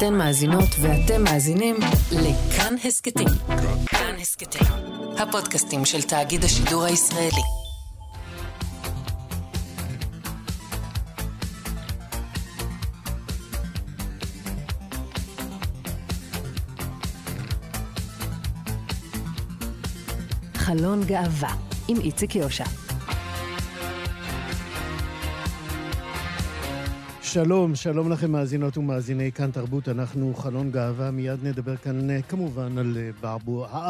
אתן מאזינות ואתם מאזינים לכאן הסכתים. כאן הסכתים, הפודקאסטים של תאגיד השידור הישראלי. חלון גאווה עם איציק יושע. שלום, שלום לכם מאזינות ומאזיני כאן תרבות, אנחנו חלון גאווה, מיד נדבר כאן אה, כמובן על אה, בעבוע,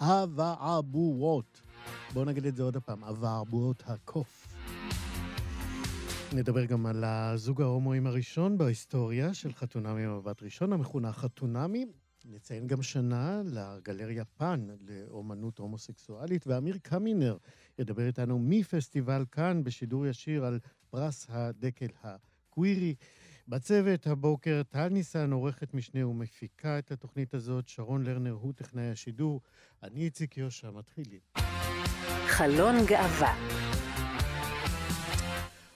אבעבועות. בואו נגיד את זה עוד פעם, אבעבועות הקוף. נדבר גם על הזוג ההומואים הראשון בהיסטוריה של חתונמי במבט ראשון, המכונה חתונמי. נציין גם שנה לגלריה פאן לאומנות הומוסקסואלית, ואמיר קמינר ידבר איתנו מפסטיבל כאן בשידור ישיר על פרס הדקל ה... קווירי. בצוות הבוקר טל ניסן, עורכת משנה ומפיקה את התוכנית הזאת, שרון לרנר הוא טכנאי השידור, אני איציק יושע, מתחילים. חלון גאווה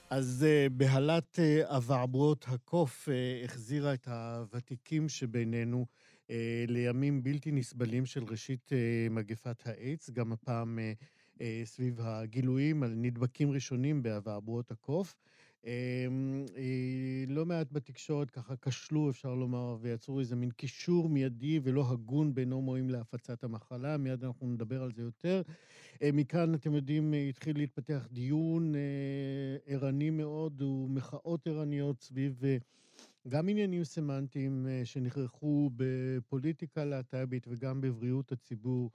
אז uh, בהלת uh, אבעבועות הקוף uh, החזירה את הוותיקים שבינינו uh, לימים בלתי נסבלים של ראשית uh, מגפת האיידס, גם הפעם uh, uh, סביב הגילויים על נדבקים ראשונים באבעבועות הקוף. אמ, אה, לא מעט בתקשורת ככה כשלו, אפשר לומר, ויצרו איזה מין קישור מיידי ולא הגון בין הומואים להפצת המחלה. מיד אנחנו נדבר על זה יותר. אה, מכאן, אתם יודעים, אה, התחיל להתפתח דיון ערני מאוד ומחאות ערניות סביב גם עניינים סמנטיים שנכרחו בפוליטיקה להט"בית וגם בבריאות הציבור.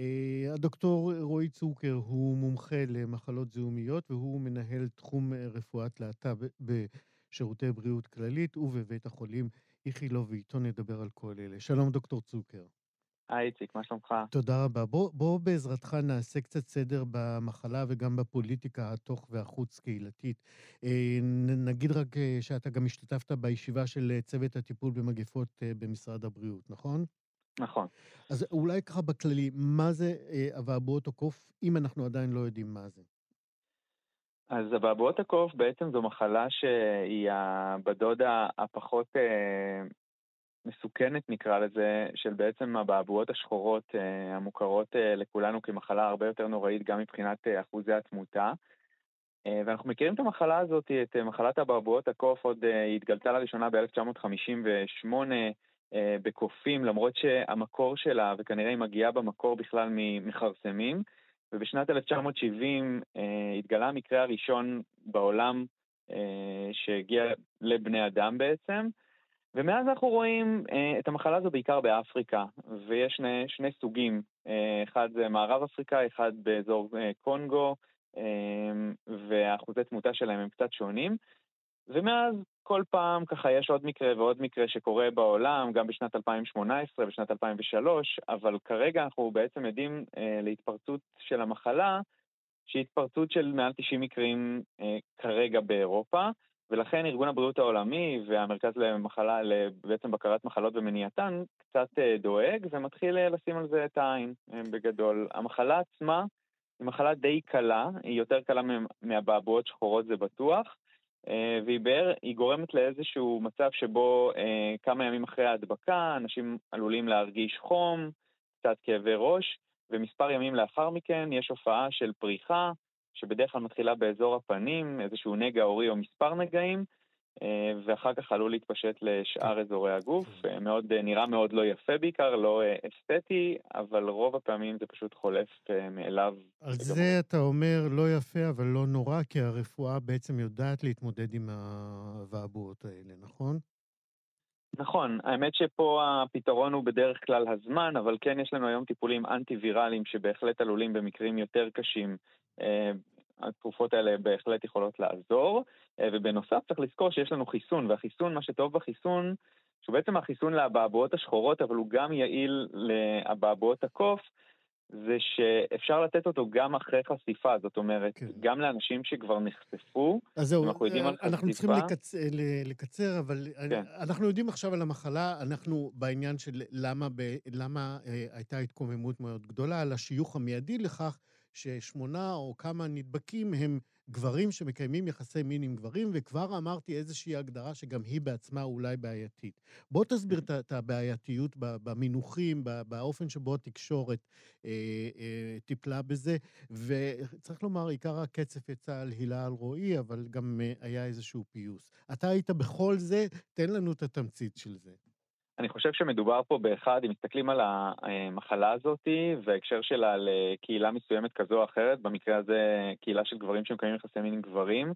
אה, הדוקטור רועי צוקר הוא מומחה למחלות זיהומיות והוא מנהל תחום רפואת להט"ב בשירותי בריאות כללית ובבית החולים איכילוב, ואיתו נדבר על כל אלה. שלום, דוקטור צוקר. היי, איציק, מה שלומך? תודה רבה. בוא, בוא בעזרתך נעשה קצת סדר במחלה וגם בפוליטיקה התוך והחוץ-קהילתית. אה, נגיד רק אה, שאתה גם השתתפת בישיבה של צוות הטיפול במגפות במשרד הבריאות, נכון? נכון. אז אולי ככה בכללי, מה זה אה, אבעבועות הקוף, אם אנחנו עדיין לא יודעים מה זה? אז אבעבועות הקוף בעצם זו מחלה שהיא בדוד הפחות אה, מסוכנת נקרא לזה, של בעצם הבעבועות השחורות אה, המוכרות אה, לכולנו כמחלה הרבה יותר נוראית גם מבחינת אה, אחוזי התמותה. אה, ואנחנו מכירים את המחלה הזאת, את מחלת אבעבועות הקוף, עוד אה, היא התגלתה לראשונה ב-1958, אה, בקופים, למרות שהמקור שלה, וכנראה היא מגיעה במקור בכלל ממכרסמים, ובשנת 1970 אה, התגלה המקרה הראשון בעולם אה, שהגיע לבני אדם בעצם, ומאז אנחנו רואים את המחלה הזו בעיקר באפריקה, ויש שני, שני סוגים, אחד זה מערב אפריקה, אחד באזור קונגו, ואחוזי תמותה שלהם הם קצת שונים. ומאז כל פעם ככה יש עוד מקרה ועוד מקרה שקורה בעולם, גם בשנת 2018, בשנת 2003, אבל כרגע אנחנו בעצם עדים אה, להתפרצות של המחלה, שהיא התפרצות של מעל 90 מקרים אה, כרגע באירופה, ולכן ארגון הבריאות העולמי והמרכז למחלה, בעצם בקרת מחלות ומניעתן, קצת אה, דואג ומתחיל אה, לשים על זה את העין אה, בגדול. המחלה עצמה היא מחלה די קלה, היא יותר קלה מהבעבועות שחורות זה בטוח, והיא בער, היא גורמת לאיזשהו מצב שבו אה, כמה ימים אחרי ההדבקה אנשים עלולים להרגיש חום, קצת כאבי ראש, ומספר ימים לאחר מכן יש הופעה של פריחה, שבדרך כלל מתחילה באזור הפנים, איזשהו נגע עורי או מספר נגעים, אה, ואחר כך עלול להתפשט לשאר אזורי הגוף. אה, מאוד, אה, נראה מאוד לא יפה בעיקר, לא אסתטי, אבל רוב הפעמים זה פשוט חולף מאליו. על זה אתה אומר לא יפה, אבל לא נורא, כי הרפואה בעצם יודעת להתמודד עם הוואבועות האלה, נכון? נכון, האמת שפה הפתרון הוא בדרך כלל הזמן, אבל כן יש לנו היום טיפולים אנטי-ויראליים שבהחלט עלולים במקרים יותר קשים התרופות האלה בהחלט יכולות לעזור, אה, ובנוסף צריך לזכור שיש לנו חיסון, והחיסון, מה שטוב בחיסון, שהוא בעצם החיסון לאבעבועות השחורות, אבל הוא גם יעיל לאבעבועות הקוף, זה שאפשר לתת אותו גם אחרי חשיפה, זאת אומרת, כן. גם לאנשים שכבר נחשפו, אז זהו, אנחנו יודעים על חשיפה. אנחנו צריכים לקצ... לקצר, אבל כן. אנחנו יודעים עכשיו על המחלה, אנחנו בעניין של למה, ב... למה אה, הייתה התקוממות מאוד גדולה, על השיוך המיידי לכך ששמונה או כמה נדבקים הם גברים שמקיימים יחסי מין עם גברים, וכבר אמרתי איזושהי הגדרה שגם היא בעצמה אולי בעייתית. בוא תסביר את הבעייתיות במינוחים, באופן שבו התקשורת אה, אה, טיפלה בזה, וצריך לומר, עיקר הקצף יצא על הילה אלרועי, אבל גם אה, היה איזשהו פיוס. אתה היית בכל זה, תן לנו את התמצית של זה. אני חושב שמדובר פה באחד, אם מסתכלים על המחלה הזאת וההקשר שלה לקהילה מסוימת כזו או אחרת, במקרה הזה קהילה של גברים שמקיימים יחסי מין עם גברים,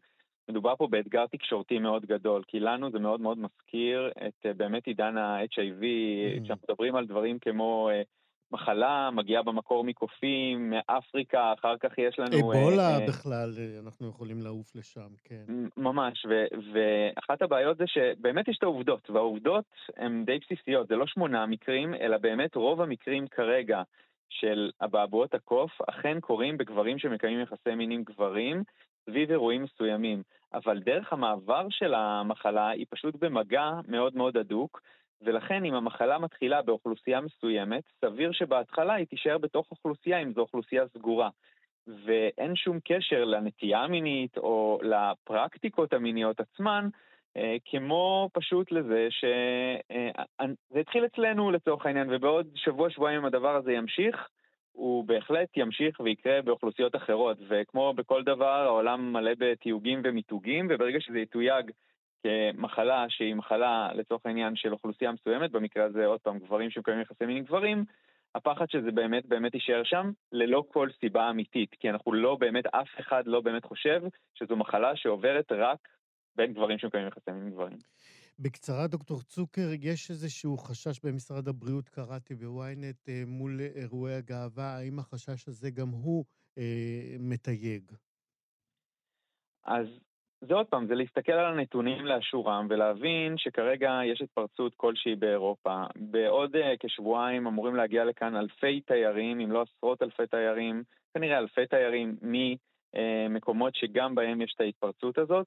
מדובר פה באתגר תקשורתי מאוד גדול, כי לנו זה מאוד מאוד מזכיר את באמת עידן ה-HIV, mm. כשאנחנו מדברים על דברים כמו מחלה, מגיעה במקור מקופים, מאפריקה, אחר כך יש לנו... אבולה אה, בכלל, אה, אנחנו יכולים לעוף לשם, כן. ממש, ו, ואחת הבעיות זה שבאמת יש את העובדות, והעובדות הן די בסיסיות, זה לא שמונה מקרים, אלא באמת רוב המקרים כרגע של אבעבועות הקוף אכן קורים בגברים שמקיימים יחסי מין עם גברים, סביב אירועים מסוימים. אבל דרך המעבר של המחלה היא פשוט במגע מאוד מאוד הדוק, ולכן אם המחלה מתחילה באוכלוסייה מסוימת, סביר שבהתחלה היא תישאר בתוך אוכלוסייה אם זו אוכלוסייה סגורה. ואין שום קשר לנטייה המינית או לפרקטיקות המיניות עצמן, אה, כמו פשוט לזה שזה אה, התחיל אצלנו לצורך העניין, ובעוד שבוע-שבועיים אם הדבר הזה ימשיך, הוא בהחלט ימשיך ויקרה באוכלוסיות אחרות, וכמו בכל דבר, העולם מלא בתיוגים ומיתוגים, וברגע שזה יתויג כמחלה שהיא מחלה לצורך העניין של אוכלוסייה מסוימת, במקרה הזה עוד פעם גברים שמקיימים יחסי מין עם גברים, הפחד שזה באמת באמת יישאר שם ללא כל סיבה אמיתית, כי אנחנו לא באמת, אף אחד לא באמת חושב שזו מחלה שעוברת רק בין גברים שמקיימים יחסי מין עם גברים. בקצרה, דוקטור צוקר, יש איזשהו חשש במשרד הבריאות, קראתי בוויינט, אה, מול אירועי הגאווה, האם החשש הזה גם הוא אה, מתייג? אז זה עוד פעם, זה להסתכל על הנתונים לאשורם ולהבין שכרגע יש התפרצות כלשהי באירופה. בעוד uh, כשבועיים אמורים להגיע לכאן אלפי תיירים, אם לא עשרות אלפי תיירים, כנראה אלפי תיירים ממקומות שגם בהם יש את ההתפרצות הזאת.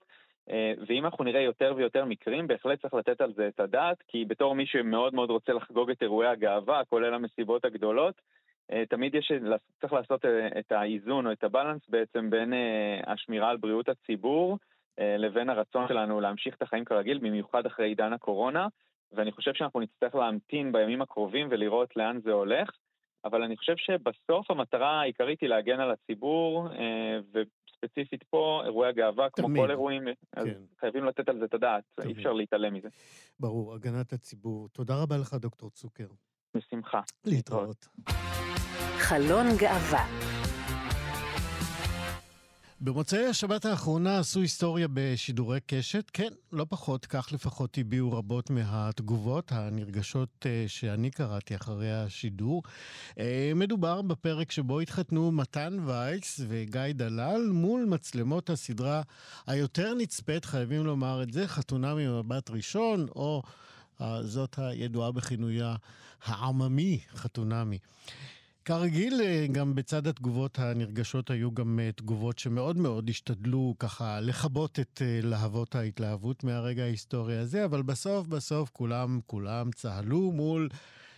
Uh, ואם אנחנו נראה יותר ויותר מקרים, בהחלט צריך לתת על זה את הדעת, כי בתור מי שמאוד מאוד רוצה לחגוג את אירועי הגאווה, כולל המסיבות הגדולות, תמיד יש, צריך לעשות את האיזון או את הבלנס בעצם בין השמירה על בריאות הציבור, אה, לבין הרצון שלנו להמשיך את החיים כרגיל, במיוחד אחרי עידן הקורונה, ואני חושב שאנחנו נצטרך להמתין בימים הקרובים ולראות לאן זה הולך, אבל אני חושב שבסוף המטרה העיקרית היא להגן על הציבור, אה, וספציפית פה, אירועי הגאווה, כמו כל אירועים, כן. אז חייבים לתת על זה את הדעת, אי אפשר להתעלם מזה. ברור, הגנת הציבור. תודה רבה לך, דוקטור צוקר. בשמחה. להתראות. חלון גאווה במוצאי השבת האחרונה עשו היסטוריה בשידורי קשת. כן, לא פחות, כך לפחות הביעו רבות מהתגובות הנרגשות אה, שאני קראתי אחרי השידור. אה, מדובר בפרק שבו התחתנו מתן וייס וגיא דלל מול מצלמות הסדרה היותר נצפית, חייבים לומר את זה, חתונה ממבט ראשון, או אה, זאת הידועה בכינויה העממי, חתונמי. כרגיל, אה, גם בצד התגובות הנרגשות היו גם אה, תגובות שמאוד מאוד השתדלו ככה לכבות את אה, להבות ההתלהבות מהרגע ההיסטורי הזה, אבל בסוף בסוף כולם, כולם צהלו מול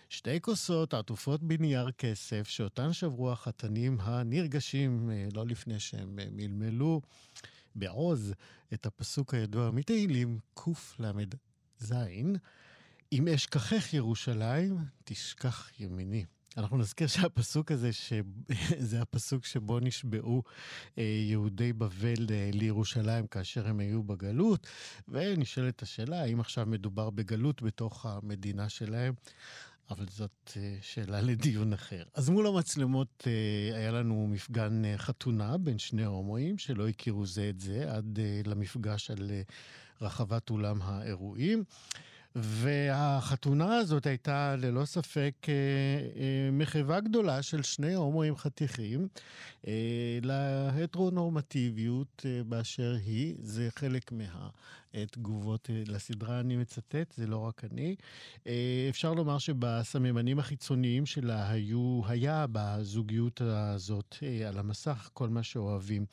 שתי כוסות עטופות בנייר כסף, שאותן שברו החתנים הנרגשים לא לפני שהם מלמלו בעוז את הפסוק הידוע מתהילים קל"ז: אם אשכחך ירושלים, תשכח ימיני. אנחנו נזכיר שהפסוק הזה, זה הפסוק שבו נשבעו אה, יהודי בבל אה, לירושלים כאשר הם היו בגלות, ונשאלת השאלה האם עכשיו מדובר בגלות בתוך המדינה שלהם. אבל זאת אה, שאלה לדיון אחר. אז מול המצלמות היה לנו מפגן חתונה בין שני הומואים שלא הכירו זה את זה עד למפגש על רחבת אולם האירועים. והחתונה הזאת הייתה ללא ספק אה, אה, מחווה גדולה של שני הומואים חתיכים אה, להטרונורמטיביות באשר היא. זה חלק מה... תגובות לסדרה, אני מצטט, זה לא רק אני. אפשר לומר שבסממנים החיצוניים שלה היו, היה בזוגיות הזאת על המסך כל מה שאוהבים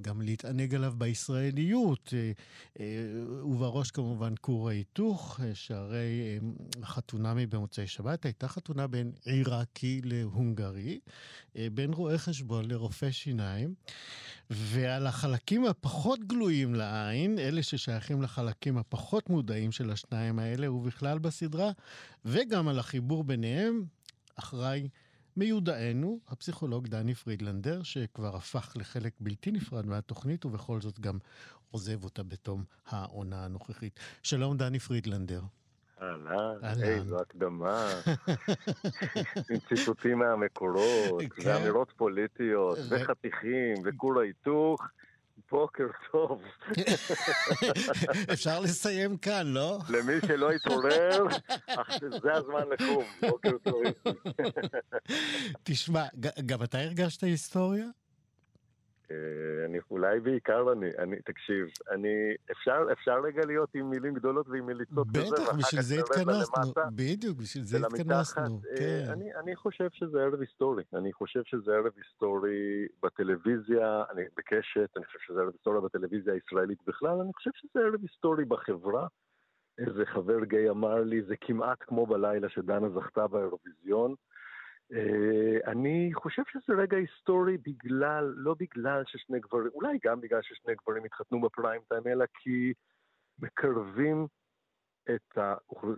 גם להתענג עליו בישראליות, ובראש כמובן כור ההיתוך, שהרי חתונמי במוצאי שבת הייתה חתונה בין עיראקי להונגרי, בין רואה חשבון לרופא שיניים, ועל החלקים הפחות גלויים לעין, אלה ששייכים לחלקים הפחות מודעים של השניים האלה, ובכלל בסדרה, וגם על החיבור ביניהם, אחראי מיודענו, הפסיכולוג דני פרידלנדר, שכבר הפך לחלק בלתי נפרד מהתוכנית, ובכל זאת גם עוזב אותה בתום העונה הנוכחית. שלום, דני פרידלנדר. אהלן, איזו הקדמה. עם ציטוטים מהמקורות, כן. ואמירות פוליטיות, וחתיכים, וכור ההיתוך. בוקר טוב. אפשר לסיים כאן, לא? למי שלא התעורר, זה הזמן לקום. בוקר טוב. תשמע, גם אתה הרגשת היסטוריה? אה, אני אולי בעיקר אני, אני, תקשיב, אני, אפשר, אפשר רגע להיות עם מילים גדולות ועם מליצות כזה, בטח, בשביל זה התכנסנו, בדיוק, בשביל זה התכנסנו, אה, כן. אני, אני חושב שזה ערב היסטורי, אני חושב שזה ערב היסטורי בטלוויזיה, אני בקשת, אני חושב שזה ערב היסטורי בטלוויזיה הישראלית בכלל, אני חושב שזה ערב היסטורי בחברה. איזה חבר גיי אמר לי, זה כמעט כמו בלילה שדנה זכתה באירוויזיון. Uh, אני חושב שזה רגע היסטורי בגלל, לא בגלל ששני גברים, אולי גם בגלל ששני גברים התחתנו בפריים טיים, אלא כי מקרבים את,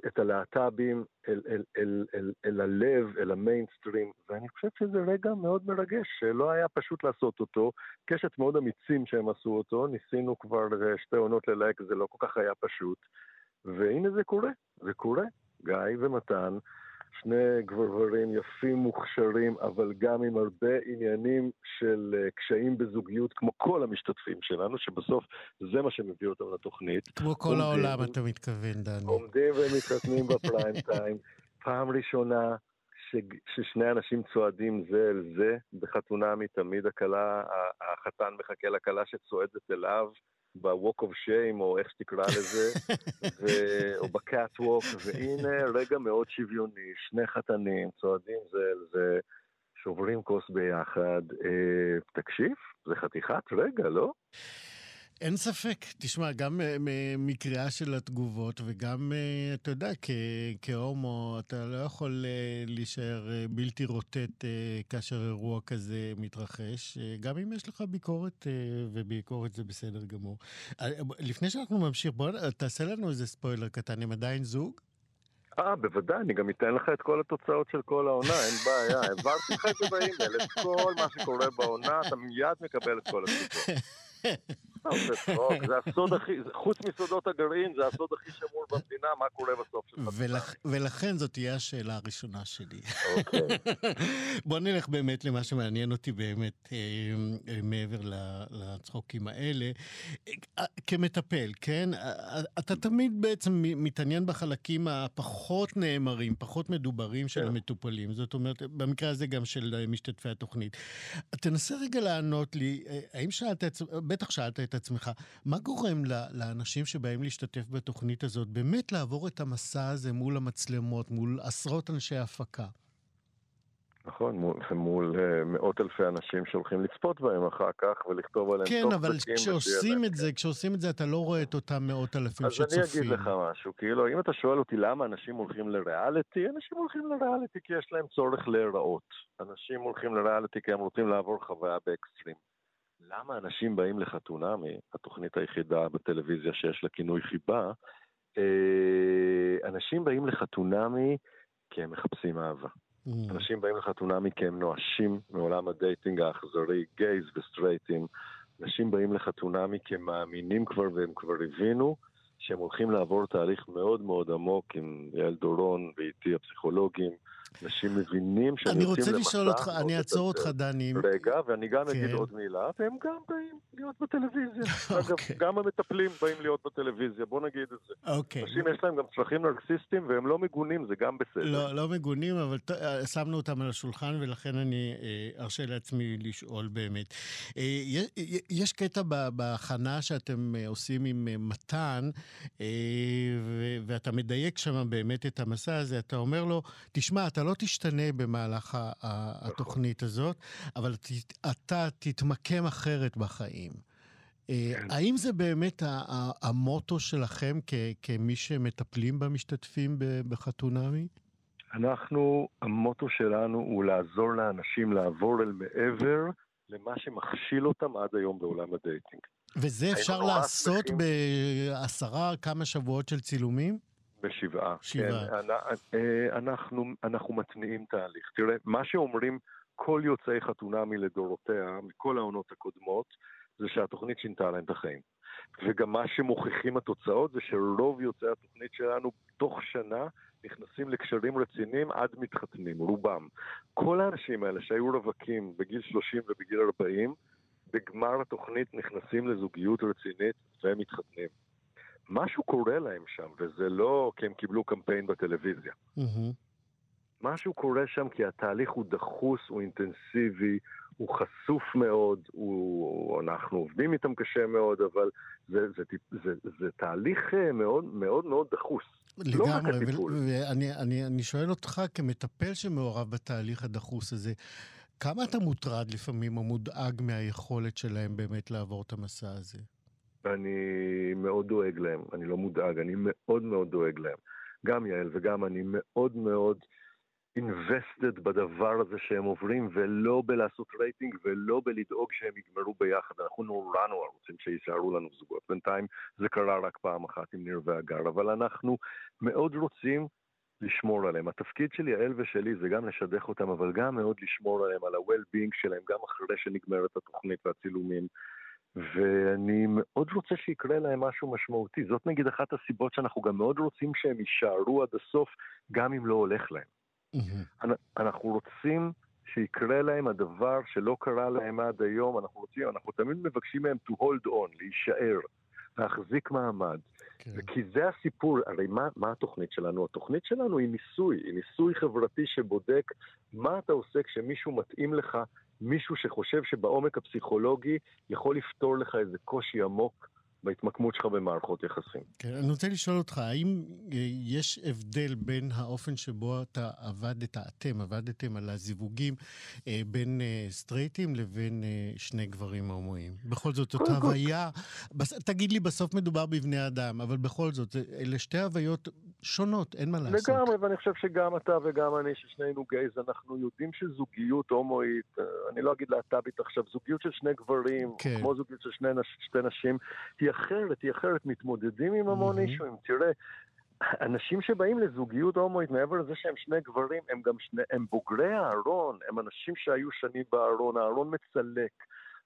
את הלהט"בים אל, אל, אל, אל, אל הלב, אל המיינסטרים, ואני חושב שזה רגע מאוד מרגש, שלא היה פשוט לעשות אותו. קשת מאוד אמיצים שהם עשו אותו, ניסינו כבר שתי עונות ללהק, זה לא כל כך היה פשוט, והנה זה קורה, זה קורה. גיא ומתן. שני גברים יפים, מוכשרים, אבל גם עם הרבה עניינים של אה, קשיים בזוגיות, כמו כל המשתתפים שלנו, שבסוף זה מה שמביא אותם לתוכנית. כמו כל עומדים, העולם, אתה מתכוון, דני. עומדים ומתחתנים בפריים טיים. פעם ראשונה ששני אנשים צועדים זה אל זה, בחתונה מתמיד הכלה, החתן מחכה לכלה שצועדת אליו. ב-Walk of Shame, או איך שתקרא לזה, ו... או ב-Catwalk, והנה רגע מאוד שוויוני, שני חתנים צועדים זה אל זה, שוברים כוס ביחד. אה, תקשיב, זה חתיכת רגע, לא? אין ספק. תשמע, גם אה, מקריאה של התגובות וגם, אה, אתה יודע, כהומו, אתה לא יכול אה, להישאר בלתי רוטט כאשר אירוע כזה מתרחש, גם אם יש לך ביקורת, וביקורת זה בסדר גמור. לפני שאנחנו נמשיך, בוא תעשה לנו איזה ספוילר קטן, הם עדיין זוג? אה, בוודאי, אני גם אתן לך את כל התוצאות של כל העונה, אין בעיה. העברתי לך את זה באימייל, את כל מה שקורה בעונה, אתה מיד מקבל את כל התוצאות. זה הסוד הכי, חוץ מסודות הגרעין, זה הסוד הכי שמור במדינה, מה קורה בסוף של חתונה. ולכן זאת תהיה השאלה הראשונה שלי. אוקיי. בוא נלך באמת למה שמעניין אותי באמת, אה, אה, מעבר לצחוקים האלה. אה, כמטפל, כן? אתה תמיד בעצם מתעניין בחלקים הפחות נאמרים, פחות מדוברים של כן. המטופלים. זאת אומרת, במקרה הזה גם של משתתפי התוכנית. תנסה רגע לענות לי, האם שאלת, בטח שאלת את עצמך, מה גורם לאנשים שבאים להשתתף בתוכנית הזאת באמת לעבור את המסע הזה מול המצלמות, מול עשרות אנשי הפקה? נכון, מול, מול uh, מאות אלפי אנשים שהולכים לצפות בהם אחר כך ולכתוב עליהם כן, אבל כשעושים את זה, כשעושים את זה, אתה לא רואה את אותם מאות אלפים אז שצופים. אז אני אגיד לך משהו, כאילו, אם אתה שואל אותי למה אנשים הולכים לריאליטי, אנשים הולכים לריאליטי כי יש להם צורך להיראות. אנשים הולכים לריאליטי כי הם רוצים לעבור חוויה באקסטרים. למה אנשים באים לחתונה, מהתוכנית היחידה בטלוויזיה שיש לה כינוי חיבה, אה, אנשים באים לחתונמי כי הם מחפשים אהבה. Mm. אנשים באים לחתונמי כי הם נואשים מעולם הדייטינג האכזרי, גייז וסטרייטים. אנשים באים לחתונמי כי הם מאמינים כבר והם כבר הבינו שהם הולכים לעבור תהליך מאוד מאוד עמוק עם יעל דורון ואיתי הפסיכולוגים. אנשים מבינים שהם אני יוצאים רוצה למסע. לשאול אותך, אני אעצור אותך. דני. רגע, ואני גם אגיד כן. עוד מילה, והם גם באים להיות בטלוויזיה. אגב, אוקיי. גם המטפלים באים להיות בטלוויזיה, בוא נגיד את זה. אוקיי. אנשים יש להם גם צרכים נרקסיסטים והם לא מגונים, זה גם בסדר. לא, לא מגונים, אבל אה, שמנו אותם על השולחן, ולכן אני אה, ארשה לעצמי לשאול באמת. אה, יש קטע בהכנה שאתם עושים עם מתן, ואתה מדייק שם באמת את המסע הזה, אתה אומר לו, תשמע, אתה לא תשתנה במהלך ה- ה- התוכנית הזאת, אבל ת- אתה תתמקם אחרת בחיים. אה, כן. האם זה באמת המוטו שלכם כ- כמי שמטפלים במשתתפים בחתונמי? אנחנו, המוטו שלנו הוא לעזור לאנשים לעבור אל מעבר למה שמכשיל אותם עד היום בעולם הדייטינג. וזה אפשר לעשות שמחים. בעשרה כמה שבועות של צילומים? בשבעה. שבעה. כן, אה, אנחנו, אנחנו מתניעים תהליך. תראה, מה שאומרים כל יוצאי חתונמי לדורותיה, מכל העונות הקודמות, זה שהתוכנית שינתה להם את החיים. וגם מה שמוכיחים התוצאות זה שרוב יוצאי התוכנית שלנו תוך שנה נכנסים לקשרים רציניים עד מתחתנים, רובם. כל האנשים האלה שהיו רווקים בגיל 30 ובגיל 40, בגמר התוכנית נכנסים לזוגיות רצינית והם מתחתנים. משהו קורה להם שם, וזה לא כי הם קיבלו קמפיין בטלוויזיה. מהמם. משהו קורה שם כי התהליך הוא דחוס, הוא אינטנסיבי, הוא חשוף מאוד, הוא... אנחנו עובדים איתם קשה מאוד, אבל זה, זה, זה, זה, זה תהליך אה, מאוד מאוד מאוד דחוס. לא לגמרי, הטיפול. ו- ואני אני, אני שואל אותך כמטפל שמעורב בתהליך הדחוס הזה, כמה אתה מוטרד לפעמים או מודאג מהיכולת שלהם באמת לעבור את המסע הזה? אני מאוד דואג להם, אני לא מודאג, אני מאוד מאוד דואג להם. גם יעל וגם אני מאוד מאוד invested בדבר הזה שהם עוברים, ולא בלעשות רייטינג ולא בלדאוג שהם יגמרו ביחד. אנחנו נורא נורא רוצים שיישארו לנו זוגות. בינתיים זה קרה רק פעם אחת עם ניר והגר, אבל אנחנו מאוד רוצים לשמור עליהם. התפקיד של יעל ושלי זה גם לשדך אותם, אבל גם מאוד לשמור עליהם, על ה-well-being שלהם, גם אחרי שנגמרת התוכנית והצילומים. ואני מאוד רוצה שיקרה להם משהו משמעותי. זאת נגיד אחת הסיבות שאנחנו גם מאוד רוצים שהם יישארו עד הסוף, גם אם לא הולך להם. אנחנו רוצים שיקרה להם הדבר שלא קרה להם עד היום, אנחנו רוצים, אנחנו תמיד מבקשים מהם to hold on, להישאר, להחזיק מעמד. כן. כי זה הסיפור, הרי מה, מה התוכנית שלנו? התוכנית שלנו היא ניסוי, היא ניסוי חברתי שבודק מה אתה עושה כשמישהו מתאים לך, מישהו שחושב שבעומק הפסיכולוגי יכול לפתור לך איזה קושי עמוק בהתמקמות שלך במערכות יחסים. כן, אני רוצה לשאול אותך, האם אה, יש הבדל בין האופן שבו אתה עבדת, אתם עבדתם על הזיווגים, אה, בין אה, סטרייטים לבין שני גברים הומואים? בכל זאת, זאת הוויה. תגיד לי, בסוף מדובר בבני אדם, אבל בכל זאת, אלה שתי הוויות שונות, אין מה לעשות. לגמרי, ואני חושב שגם אתה וגם אני, ששנינו גייז, אנחנו יודעים שזוגיות הומואית, אני לא אגיד להט"בית עכשיו, זוגיות של שני גברים, כן. כמו זוגיות של שני, שתי נשים, היא אחרת, היא אחרת, מתמודדים עם המון. אישויים. תראה, אנשים שבאים לזוגיות הומואית, מעבר לזה שהם שני גברים, הם גם שני, הם בוגרי הארון, הם אנשים שהיו שנים בארון, הארון מצלק.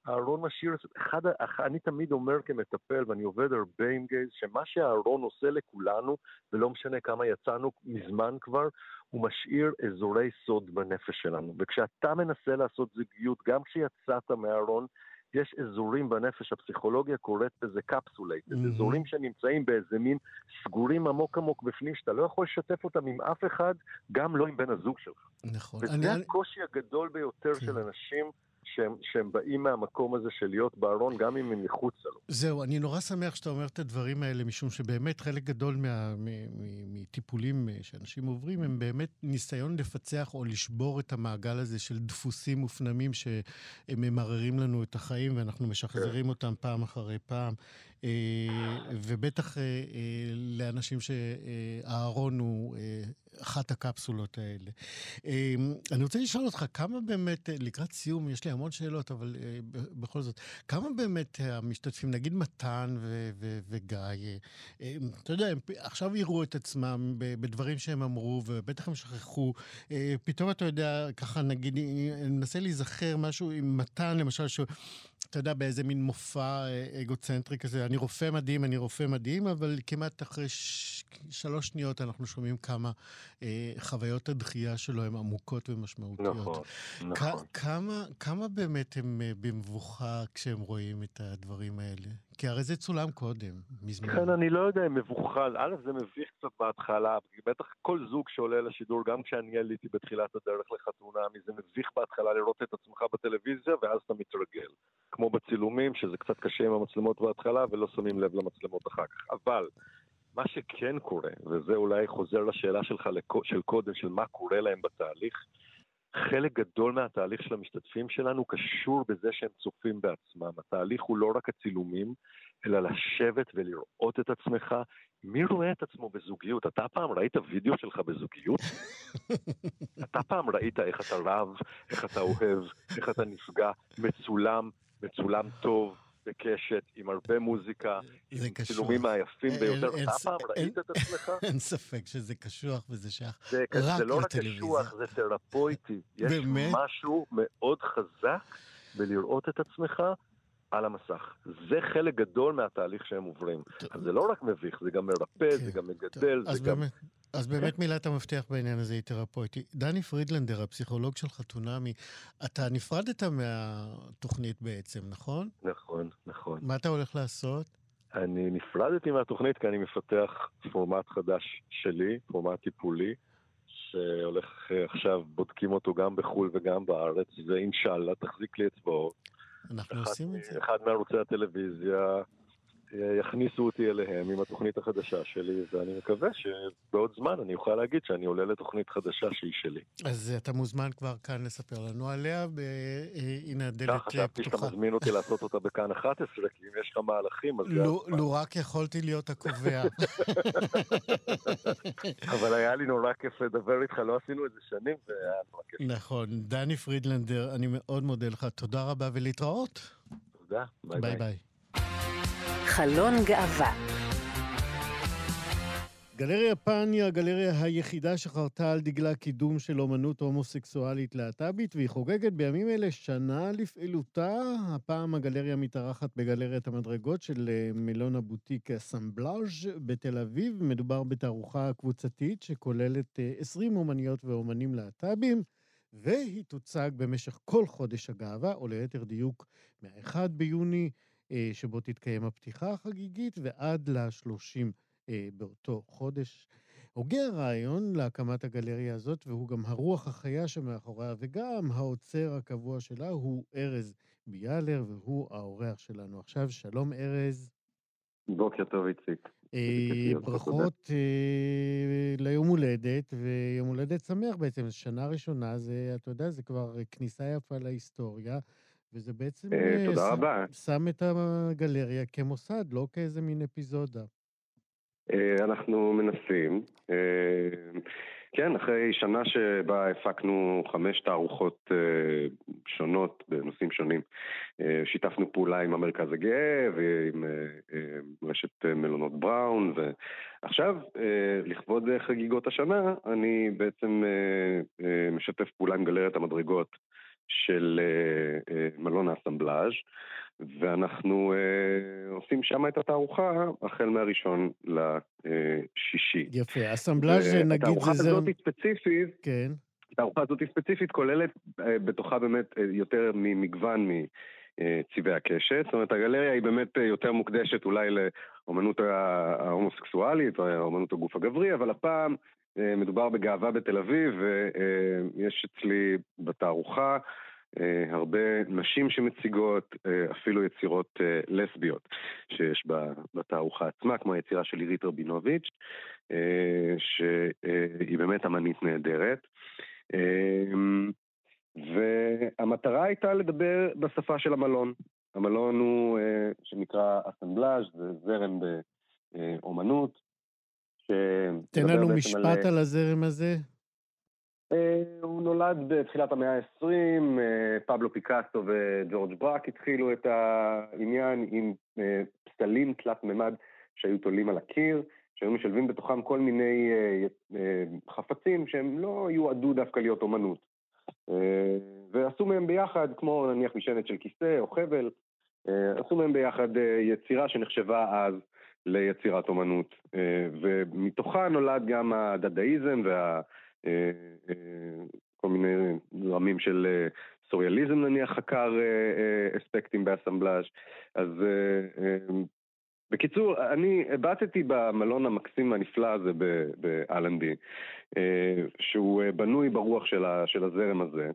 הארון משאיר, אחד, אני תמיד אומר כמטפל, ואני עובד הרבה עם גייז, שמה שהארון עושה לכולנו, ולא משנה כמה יצאנו מזמן כבר, הוא משאיר אזורי סוד בנפש שלנו. וכשאתה מנסה לעשות זוגיות, גם כשיצאת מהארון, יש אזורים בנפש, הפסיכולוגיה קוראת לזה קפסולייטד, מהמם. אזורים שנמצאים באיזה מין סגורים עמוק עמוק בפנים, שאתה לא יכול לשתף אותם עם אף אחד, גם לא עם בן הזוג שלך. נכון. וזה אני- אני- הקושי הגדול ביותר כן. של אנשים שהם, שהם באים מהמקום הזה של להיות בארון, גם אם הם מחוצה לו. זהו, אני נורא שמח שאתה אומר את הדברים האלה, משום שבאמת חלק גדול מה, מ, מ, מטיפולים אה, שאנשים עוברים, הם באמת ניסיון לפצח או לשבור את המעגל הזה של דפוסים מופנמים שממררים לנו את החיים ואנחנו משחזרים אותם פעם אחרי פעם. אה, ובטח אה, לאנשים שהארון הוא אחת הקפסולות האלה. אה, אני רוצה לשאול אותך, כמה באמת, לקראת סיום, יש לי המון שאלות, אבל אה, בכל זאת, כמה באמת המשתתפים, נגיד מתן ו- ו- וגיא, אה, אה, אתה יודע, הם עכשיו יראו את עצמם בדברים שהם אמרו, ובטח הם שכחו. אה, פתאום אתה יודע, ככה נגיד, אני מנסה להיזכר משהו עם מתן, למשל, שהוא... אתה יודע, באיזה מין מופע אגוצנטרי כזה, אני רופא מדהים, אני רופא מדהים, אבל כמעט אחרי ש... שלוש שניות אנחנו שומעים כמה חוויות הדחייה שלו הן עמוקות ומשמעותיות. נכון, נכון. כמה, כמה באמת הם במבוכה כשהם רואים את הדברים האלה? כי הרי זה צולם קודם, מזמן. כן, אני לא יודע אם מבוכה, א', זה מביך קצת בהתחלה, בטח כל זוג שעולה לשידור, גם כשאני עליתי בתחילת הדרך לחתונה, זה מביך בהתחלה לראות את עצמך בטלוויזיה, ואז אתה מתרגל. כמו בצילומים, שזה קצת קשה עם המצלמות בהתחלה, ולא שמים לב למצלמות אחר כך. אבל... מה שכן קורה, וזה אולי חוזר לשאלה שלך של קודם, של מה קורה להם בתהליך, חלק גדול מהתהליך של המשתתפים שלנו קשור בזה שהם צופים בעצמם. התהליך הוא לא רק הצילומים, אלא לשבת ולראות את עצמך. מי רואה את עצמו בזוגיות? אתה פעם ראית וידאו שלך בזוגיות? אתה פעם ראית איך אתה רב, איך אתה אוהב, איך אתה נפגע, מצולם, מצולם טוב, בקשת, עם הרבה מוזיקה, עם צילומים מהיפים ביותר. אתה פעם ראית את עצמך? אין ספק שזה קשוח וזה שייך רק לטלוויזיה. זה לא רק קשוח, זה תרפויטי. יש משהו מאוד חזק בלראות את עצמך על המסך. זה חלק גדול מהתהליך שהם עוברים. אז זה לא רק מביך, זה גם מרפא, זה כן, גם מגדל, זה גם... אז באמת מילת המפתח בעניין הזה היא תרפויטי. דני פרידלנדר, הפסיכולוג של חתונמי, אתה נפרדת מהתוכנית בעצם, נכון? נכון, נכון. מה אתה הולך לעשות? אני נפרדתי מהתוכנית כי אני מפתח פורמט חדש שלי, פורמט טיפולי, שהולך עכשיו, בודקים אותו גם בחו"ל וגם בארץ, ואינשאללה, תחזיק לי אצבעות. אנחנו עושים את זה. אחד מערוצי הטלוויזיה יכניסו אותי אליהם עם התוכנית החדשה שלי, ואני מקווה שבעוד זמן אני אוכל להגיד שאני עולה לתוכנית חדשה שהיא שלי. אז אתה מוזמן כבר כאן לספר לנו עליה, והנה הדלת פתוחה. חשבתי שאתה מזמין אותי לעשות אותה בכאן 11, כי אם יש לך מהלכים, אז... לו רק יכולתי להיות הקובע. אבל היה לי נורא כיף לדבר איתך, לא עשינו את זה שנים, והיה נורא כיף. נכון. דני פרידלנדר, אני מאוד מודה לך. תודה רבה ולהתראות. תודה, ביי ביי. חלון גאווה. גלריה פאן היא הגלריה היחידה שחרתה על דגלה קידום של אומנות הומוסקסואלית להט"בית, והיא חוגגת בימים אלה שנה לפעילותה. הפעם הגלריה מתארחת בגלריית המדרגות של אה, מלון הבוטיק אסמבלאז' בתל אביב. מדובר בתערוכה קבוצתית שכוללת 20 אה, אומניות ואומנים להט"בים, והיא תוצג במשך כל חודש הגאווה, או ליתר דיוק, מה-1 ביוני שבו תתקיים הפתיחה החגיגית, ועד ל-30 אה, באותו חודש. הוגה הרעיון להקמת הגלריה הזאת, והוא גם הרוח החיה שמאחוריה, וגם האוצר הקבוע שלה, הוא ארז ביאלר, והוא האורח שלנו עכשיו. שלום, ארז. בוקר טוב, איציק. אה, ברכות אה, ליום הולדת, ויום הולדת שמח בעצם. שנה ראשונה, זה, אתה יודע, זה כבר כניסה יפה להיסטוריה. וזה בעצם אה, תודה שם, רבה. שם את הגלריה כמוסד, לא כאיזה מין אפיזודה. אה, אנחנו מנסים. אה, כן, אחרי שנה שבה הפקנו חמש תערוכות שונות בנושאים שונים, שיתפנו פעולה עם המרכז הגאה ועם רשת מלונות בראון, ועכשיו, לכבוד חגיגות השנה, אני בעצם משתף פעולה עם גלריית המדרגות. של אה, אה, מלון האסמבלאז' ואנחנו אה, עושים שם את התערוכה החל מהראשון לשישי. יפה, אסמבלאז' נגיד זה... התערוכה הזאת ספציפית, כן. התערוכה הזאת ספציפית כוללת בתוכה באמת יותר ממגוון מצבעי הקשת, זאת אומרת הגלריה היא באמת יותר מוקדשת אולי לאומנות ההומוסקסואלית או אומנות הגוף הגברי, אבל הפעם מדובר בגאווה בתל אביב, ויש אצלי בתערוכה אה, הרבה נשים שמציגות, אה, אפילו יצירות לסביות שיש בתערוכה עצמה, כמו היצירה של עירית רבינוביץ', שהיא באמת אמנית נהדרת. והמטרה הייתה לדבר בשפה של המלון. המלון הוא, שנקרא אסמבלאז', זה זרם באומנות, תן לנו משפט על הזרם הזה. אה, הוא נולד בתחילת המאה ה-20, אה, פבלו פיקאסו וג'ורג' ברק התחילו את העניין עם אה, פסלים תלת מימד שהיו תולים על הקיר, שהיו משלבים בתוכם כל מיני חפצים שהם לא יועדו דווקא להיות אומנות. ועשו מהם ביחד, כמו נניח משענת של כיסא או חבל, עשו מהם ביחד יצירה שנחשבה אז ליצירת אומנות, ומתוכה נולד גם הדדאיזם וה... כל מיני זרמים של סוריאליזם נניח חקר אספקטים באסמבלאז' אז בקיצור, אני הבטתי במלון המקסים הנפלא הזה באלנבי, שהוא בנוי ברוח של הזרם הזה,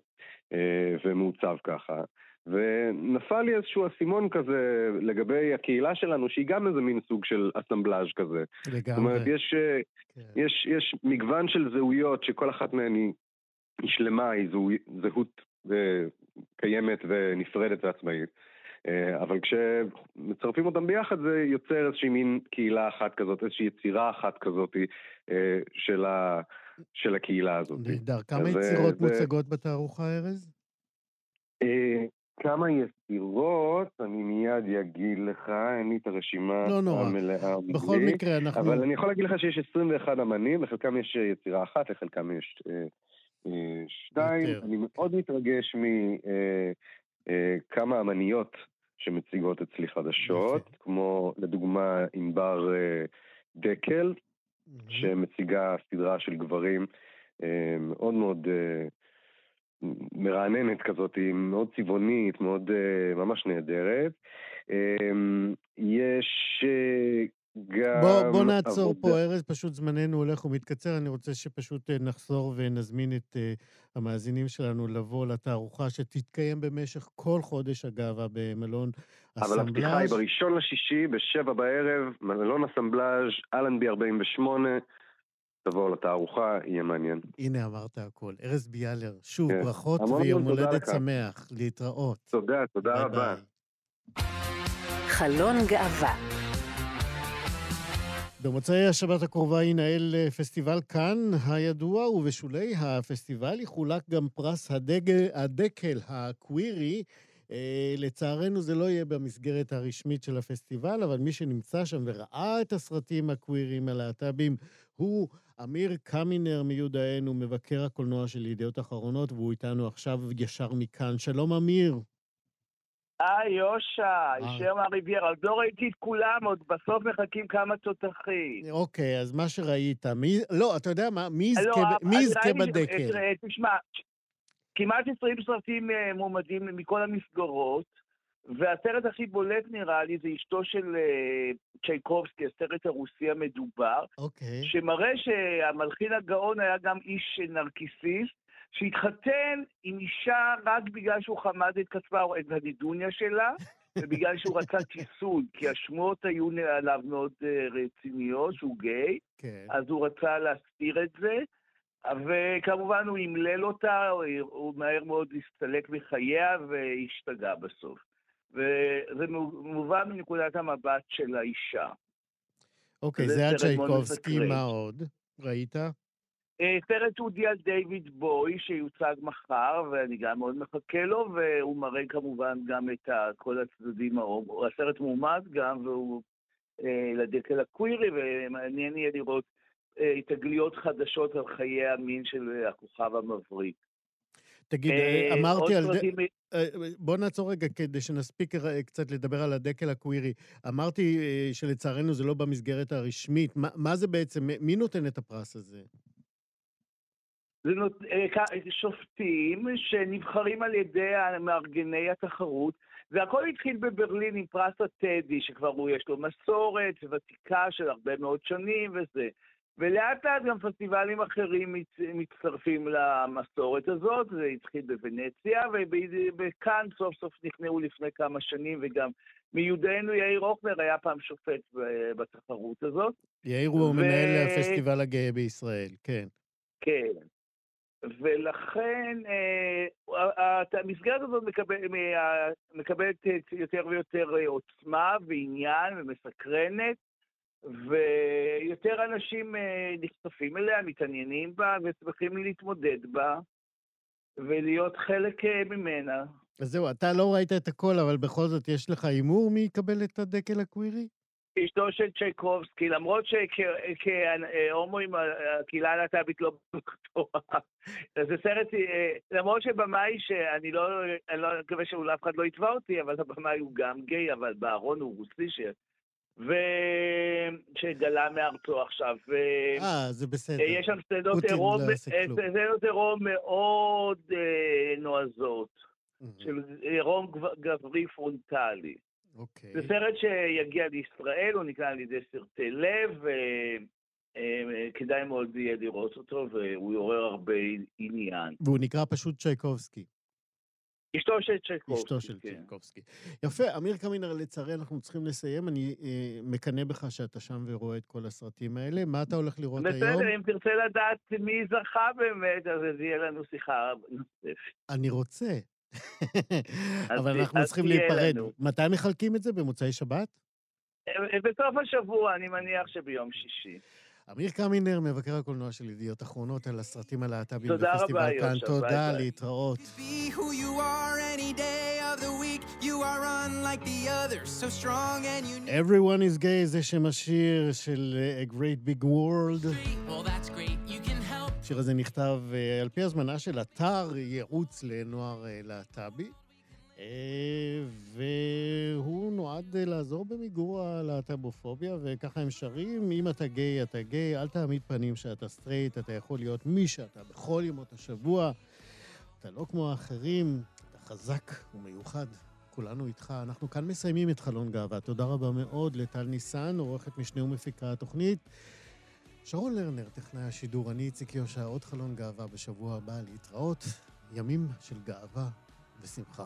ומעוצב ככה. ונפל לי איזשהו אסימון כזה לגבי הקהילה שלנו, שהיא גם איזה מין סוג של אסמבלאז' כזה. לגמרי. זאת אומרת, יש, כן. יש, יש מגוון של זהויות שכל אחת מהן היא, היא שלמה, היא זהו, זהות קיימת ונפרדת ועצמאית. אה, אבל כשמצרפים אותם ביחד זה יוצר איזושהי מין קהילה אחת כזאת, איזושהי יצירה אחת כזאת אה, של, ה, של הקהילה הזאת. נהדר. כמה אה, יצירות זה... מוצגות בתערוכה, ארז? כמה יצירות, אני מיד אגיד לך, אין לי את הרשימה לא נורא. המלאה. בכל לי, מקרה, אנחנו... אבל אני יכול להגיד לך שיש 21 אמנים, לחלקם יש יצירה אחת, לחלקם יש אה, אה, שתיים. יותר. אני מאוד מתרגש מכמה אה, אמניות שמציגות אצלי חדשות, יפה. כמו לדוגמה ענבר אה, דקל, mm-hmm. שמציגה סדרה של גברים אה, מאוד מאוד אה, מרעננת כזאת, היא מאוד צבעונית, מאוד ממש נהדרת. יש גם... בוא, בוא נעצור עבודה. פה, ארז, פשוט זמננו הולך ומתקצר. אני רוצה שפשוט אה, נחזור ונזמין את uh, המאזינים שלנו לבוא לתערוכה שתתקיים במשך כל חודש, אגב, במלון אסמבלאז'. אבל הפתיחה היא בראשון לשישי, בשבע בערב, מלון אסמבלאז', אלנבי 48. תבואו לתערוכה, יהיה מעניין. הנה, אמרת הכל. ארז ביאלר, שוב, כן. ברכות ויום הולדת שמח. להתראות. תודה, תודה ביי רבה. ביי. חלון גאווה במוצאי השבת הקרובה ינהל אה, פסטיבל כאן הידוע, ובשולי הפסטיבל יחולק גם פרס הדגל, הדקל הקווירי. אה, לצערנו זה לא יהיה במסגרת הרשמית של הפסטיבל, אבל מי שנמצא שם וראה את הסרטים הקוויריים הלהט"בים הוא אמיר קמינר מיודענו, מבקר הקולנוע של ידיעות אחרונות, והוא איתנו עכשיו ישר מכאן. שלום אמיר. היי, יושע, ישר מהריביירה. עוד לא ראיתי את כולם, עוד בסוף מחכים כמה תותחים. אוקיי, אז מה שראית, מי... לא, אתה יודע מה, מי לא, יזכה בדקל? תשמע, כמעט 20 סרטים אה, מועמדים מכל המסגרות, והסרט הכי בולט נראה לי זה אשתו של אה, צ'ייקובסקי, הסרט הרוסי המדובר, אוקיי. שמראה שהמלחין הגאון היה גם איש נרקיסיסט, שהתחתן עם אישה רק בגלל שהוא חמד את כספה, או את הנידוניה שלה, ובגלל שהוא רצה כיסוי, כי השמועות היו עליו מאוד אה, רציניות, שהוא גיי, כן. אז הוא רצה להסתיר את זה, וכמובן הוא אמלל אותה, הוא מהר מאוד הסתלק מחייה והשתגע בסוף. וזה מובן מנקודת המבט של האישה. אוקיי, זה על צ'ייקובסקי, מה עוד? ראית? אה, סרט אודי על דיוויד בוי, שיוצג מחר, ואני גם מאוד מחכה לו, והוא מראה כמובן גם את כל הצדדים, הסרט מועמד גם, והוא אה, לדקל הקווירי, ומעניין יהיה לראות תגליות חדשות על חיי המין של הכוכב המבריק. תגיד, אמרתי על. בוא נעצור רגע כדי שנספיק קצת לדבר על הדקל הקווירי. אמרתי שלצערנו זה לא במסגרת הרשמית. מה, מה זה בעצם, מי נותן את הפרס הזה? זה נות... אה, שופטים שנבחרים על ידי מארגני התחרות, והכל התחיל בברלין עם פרס הטדי, שכבר הוא יש לו מסורת ותיקה של הרבה מאוד שנים וזה. ולאט לאט גם פסטיבלים אחרים מצטרפים למסורת הזאת, זה התחיל בוונציה, וכאן סוף סוף נכנעו לפני כמה שנים, וגם מיודענו יאיר הוכנר היה פעם שופט בתחרות הזאת. יאיר הוא ו... מנהל הפסטיבל הגאה בישראל, כן. כן. ולכן אה, המסגרת הזאת מקבלת יותר ויותר עוצמה ועניין ומסקרנת, ויותר אנשים אה, נחשפים אליה, מתעניינים בה ושמחים להתמודד בה ולהיות חלק אה, ממנה. אז זהו, אתה לא ראית את הכל, אבל בכל זאת יש לך הימור מי יקבל את הדקל הקווירי? אשתו של צ'ייקובסקי, למרות שכהומואים הקהילה הלהט"בית לא בטוחה. זה סרט, אה, למרות שבמאי שאני לא, אני לא מקווה שאולי אף אחד לא יתבע אותי, אבל הבמאי הוא גם גיי, אבל בארון הוא רוסי, שגלה מארצו עכשיו. אה, זה בסדר. יש שם שדות עירום, לא כלום. שדות עירום מאוד אה, נועזות, של עירום גב- גברי פרונטלי. אוקיי. זה סרט שיגיע לישראל, הוא נקרא על ידי סרטי לב, וכדאי מאוד יהיה לראות אותו, והוא יעורר הרבה עניין. והוא נקרא פשוט צ'ייקובסקי. אשתו של צ'ייקובסקי. אשתו של כן. יפה, אמיר קמינר, לצערי אנחנו צריכים לסיים. אני אה, מקנא בך שאתה שם ורואה את כל הסרטים האלה. מה אתה הולך לראות היום? בסדר, אם תרצה לדעת מי זכה באמת, אז יהיה לנו שיחה נוספת. אני רוצה. אבל אנחנו צריכים להיפרד. מתי מחלקים את זה? במוצאי שבת? אה, בסוף השבוע, אני מניח שביום שישי. אמיר קמינר, מבקר הקולנוע של ידיעות אחרונות על הסרטים הלהט"בים בפסטיבל כאן. תודה, ביי ביי. להתראות. Everyone is gay זה שם השיר של אה, A Great Big World. השיר הזה נכתב אה, על פי הזמנה של אתר ייעוץ לנוער אה, להט"בי, והוא נועד אה, לעזור במיגור הלהט"בופוביה, וככה הם שרים, אם אתה גיי, אתה גיי, אל תעמיד פנים שאתה סטרייט, אתה יכול להיות מי שאתה בכל ימות השבוע. אתה לא כמו האחרים, אתה חזק ומיוחד. כולנו איתך. אנחנו כאן מסיימים את חלון גאווה. תודה רבה מאוד לטל ניסן, עורכת משנה ומפיקה התוכנית. שרון לרנר, טכנאי השידור, אני איציק יושע, עוד חלון גאווה בשבוע הבא, להתראות. ימים של גאווה ושמחה.